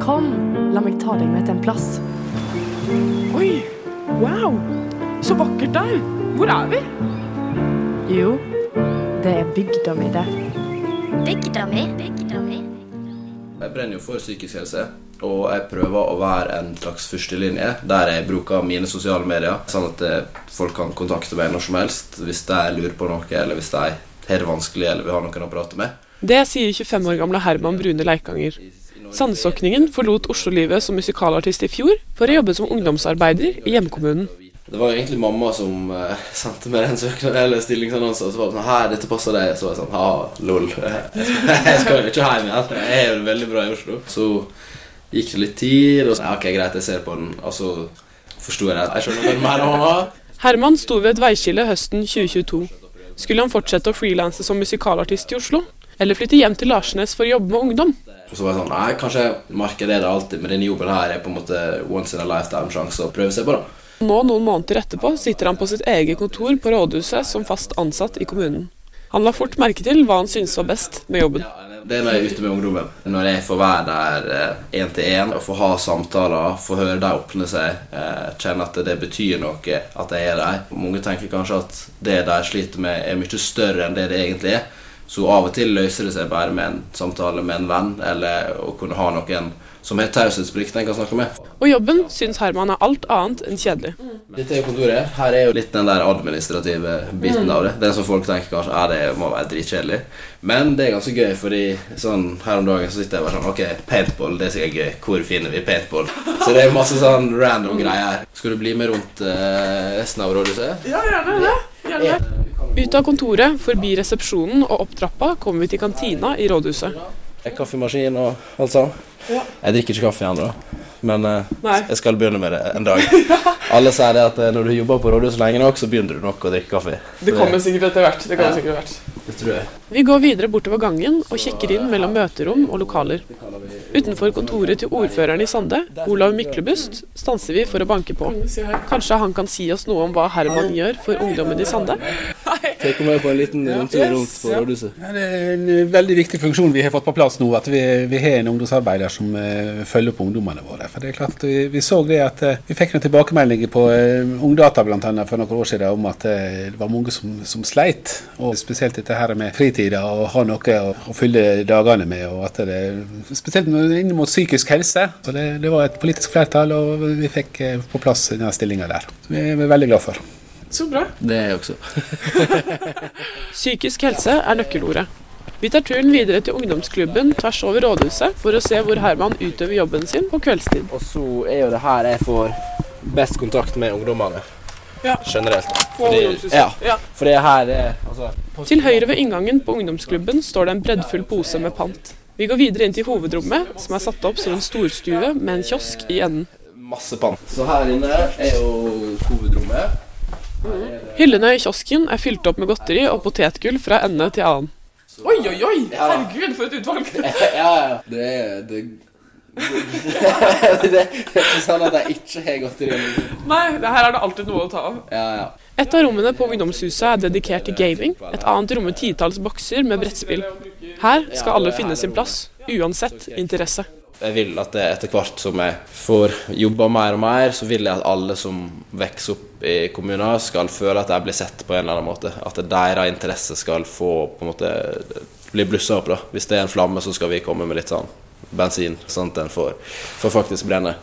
Kom, la meg ta deg med til en plass. Oi, wow, så vakkert der. Hvor er vi? Jo, det er bygda mi, det. Bygda mi. Bygda mi. Jeg brenner jo for psykisk helse, og jeg prøver å være en slags førstelinje der jeg bruker mine sosiale medier, sånn at eh, folk kan kontakte meg når som helst hvis de lurer på noe, eller hvis de har det vanskelig eller vil ha noen å prate med. Det sier 25 år gamle Herman Brune Leikanger. Sandsokningen forlot Oslo-livet som musikalartist i fjor for å jobbe som ungdomsarbeider i hjemkommunen. Det var egentlig mamma som eh, sendte meg den søknaden eller stillingsannonsen. Og så var det sånn Hei, dette passer deg. Så var jeg sånn Ha, lol. Jeg skal jo ikke hjem igjen. Jeg er jo veldig bra i Oslo. Så gikk det litt tid, og så ja, Ok, greit, jeg ser på den. Og så forsto jeg det. Jeg skjønner hva mer mamma. Herman sto ved et veiskille høsten 2022. Skulle han fortsette å frilanse som musikalartist i Oslo? Eller flytte hjem til Larsnes for å jobbe med ungdom? Og så var jeg sånn Nei, kanskje markedet det alltid, men denne jobben her er på en måte once in a lifetime-sjanse å prøve seg på, da. Nå, noen måneder etterpå, sitter han på sitt eget kontor på rådhuset som fast ansatt i kommunen. Han la fort merke til hva han syntes var best med jobben. Det er når jeg er ute med ungdommen. Når jeg får være der én til én og få ha samtaler, få høre dem åpne seg, eh, kjenne at det betyr noe at jeg er der. Mange tenker kanskje at det de sliter med, er mye større enn det det egentlig er. Så av og til løser det seg bare med en samtale med en venn, eller å kunne ha noen som har taushetsplikt en kan snakke med. Og jobben syns Herman er alt annet enn kjedelig. Dette er jo kontoret. Her er jo litt den der administrative biten av det. Den som folk tenker kanskje er det må være dritkjedelig. Men det er ganske gøy, fordi sånn her om dagen så sitter jeg bare sånn Ok, paintball, det er sikkert gøy. Hvor finner vi paintball? Så det er masse sånn random greier. Skal du bli med rundt uh, resten av rådhuset? Ja, gjerne det. Gjerne det. Ut av kontoret, forbi resepsjonen og opp trappa kommer vi til kantina i rådhuset. Kaffemaskin og alt sånt. Ja. Jeg drikker ikke kaffe ennå, men Nei. jeg skal begynne med det en dag. Alle sier det at uh, når du jobber på rådhuset lenge nok, så begynner du nok å drikke kaffe. Det kommer sikkert etter hvert. Det kommer Ja. sikkert etter hvert. Det tror jeg. Vi går videre bortover gangen og kikker inn mellom møterom og lokaler. Utenfor kontoret til ordføreren i Sande, Olav Myklebust, stanser vi for å banke på. Kanskje han kan si oss noe om hva Herman gjør for ungdommen i Sande? Tenk om jeg på en liten rundtur rundt på rådhuset. Ja, det er en eh, veldig viktig funksjon vi har fått på plass nå, at vi, vi har en ungdomsarbeider som eh, følger opp ungdommene våre. For det er klart, Vi, vi så det at eh, vi fikk noen tilbakemeldinger på uh, Ungdata annet, for noen år siden om at det var mange som, som sleit. Og spesielt dette her med fritida og ha noe å, å fylle dagene med. og at det, Spesielt inn mot psykisk helse. Så det, det var et politisk flertall, og vi fikk eh, på plass denne stillinga der. Som vi er veldig glad for. Så bra. Det er jeg også. Psykisk helse er nøkkelordet. Vi tar turen videre til ungdomsklubben tvers over rådhuset for å se hvor Herman utøver jobben sin på kveldstid. Og så er jo det her jeg får best kontakt med ungdommene. Ja. Generelt. Fordi, ja, Ja. for det her er altså, Til høyre ved inngangen på ungdomsklubben står det en breddfull pose med pant. Vi går videre inn til hovedrommet, som er satt opp som en storstue med en kiosk i enden. masse pann. Så her inne er jo hovedrommet. Hyllene i kiosken er fylt opp med godteri og potetgull fra ende til annen. Oi, oi, oi! Herregud, for et utvalg! ja, ja. Det det, det, er ikke sånn at jeg ikke har godteri. Nei, det her er det alltid noe å ta av. Ja, ja. Et av rommene på ungdomshuset er dedikert til gaming. Et annet rommer titalls bokser med brettspill. Her skal alle finne sin plass, uansett interesse. Jeg vil at det etter hvert som jeg får jobba mer og mer, så vil jeg at alle som vokser opp i kommunen, skal føle at de blir sett på en eller annen måte. At deres interesse skal få på en måte bli blussa opp. da. Hvis det er en flamme, så skal vi komme med litt sånn bensin, sånn at den får, får faktisk brenne.